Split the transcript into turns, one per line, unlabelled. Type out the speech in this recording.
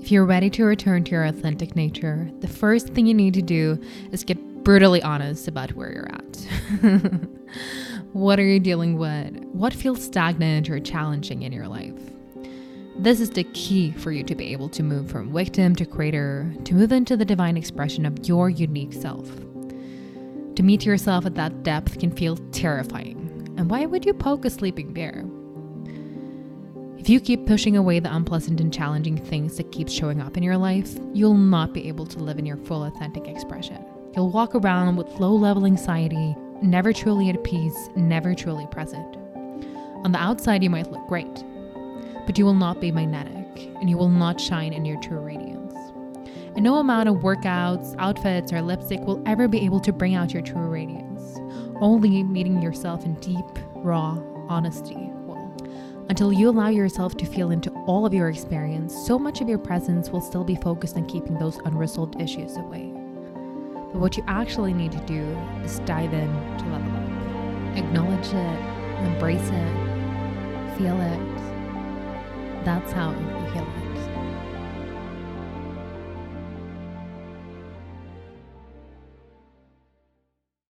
If you're ready to return to your authentic nature, the first thing you need to do is get brutally honest about where you're at. what are you dealing with? What feels stagnant or challenging in your life? This is the key for you to be able to move from victim to creator, to move into the divine expression of your unique self. To meet yourself at that depth can feel terrifying. And why would you poke a sleeping bear? If you keep pushing away the unpleasant and challenging things that keep showing up in your life, you'll not be able to live in your full authentic expression. You'll walk around with low level anxiety, never truly at peace, never truly present. On the outside, you might look great, but you will not be magnetic and you will not shine in your true radiance. And no amount of workouts, outfits, or lipstick will ever be able to bring out your true radiance. Only meeting yourself in deep, raw honesty until you allow yourself to feel into all of your experience, so much of your presence will still be focused on keeping those unresolved issues away. But what you actually need to do is dive in to level up. Acknowledge it, embrace it, feel it. That's how you heal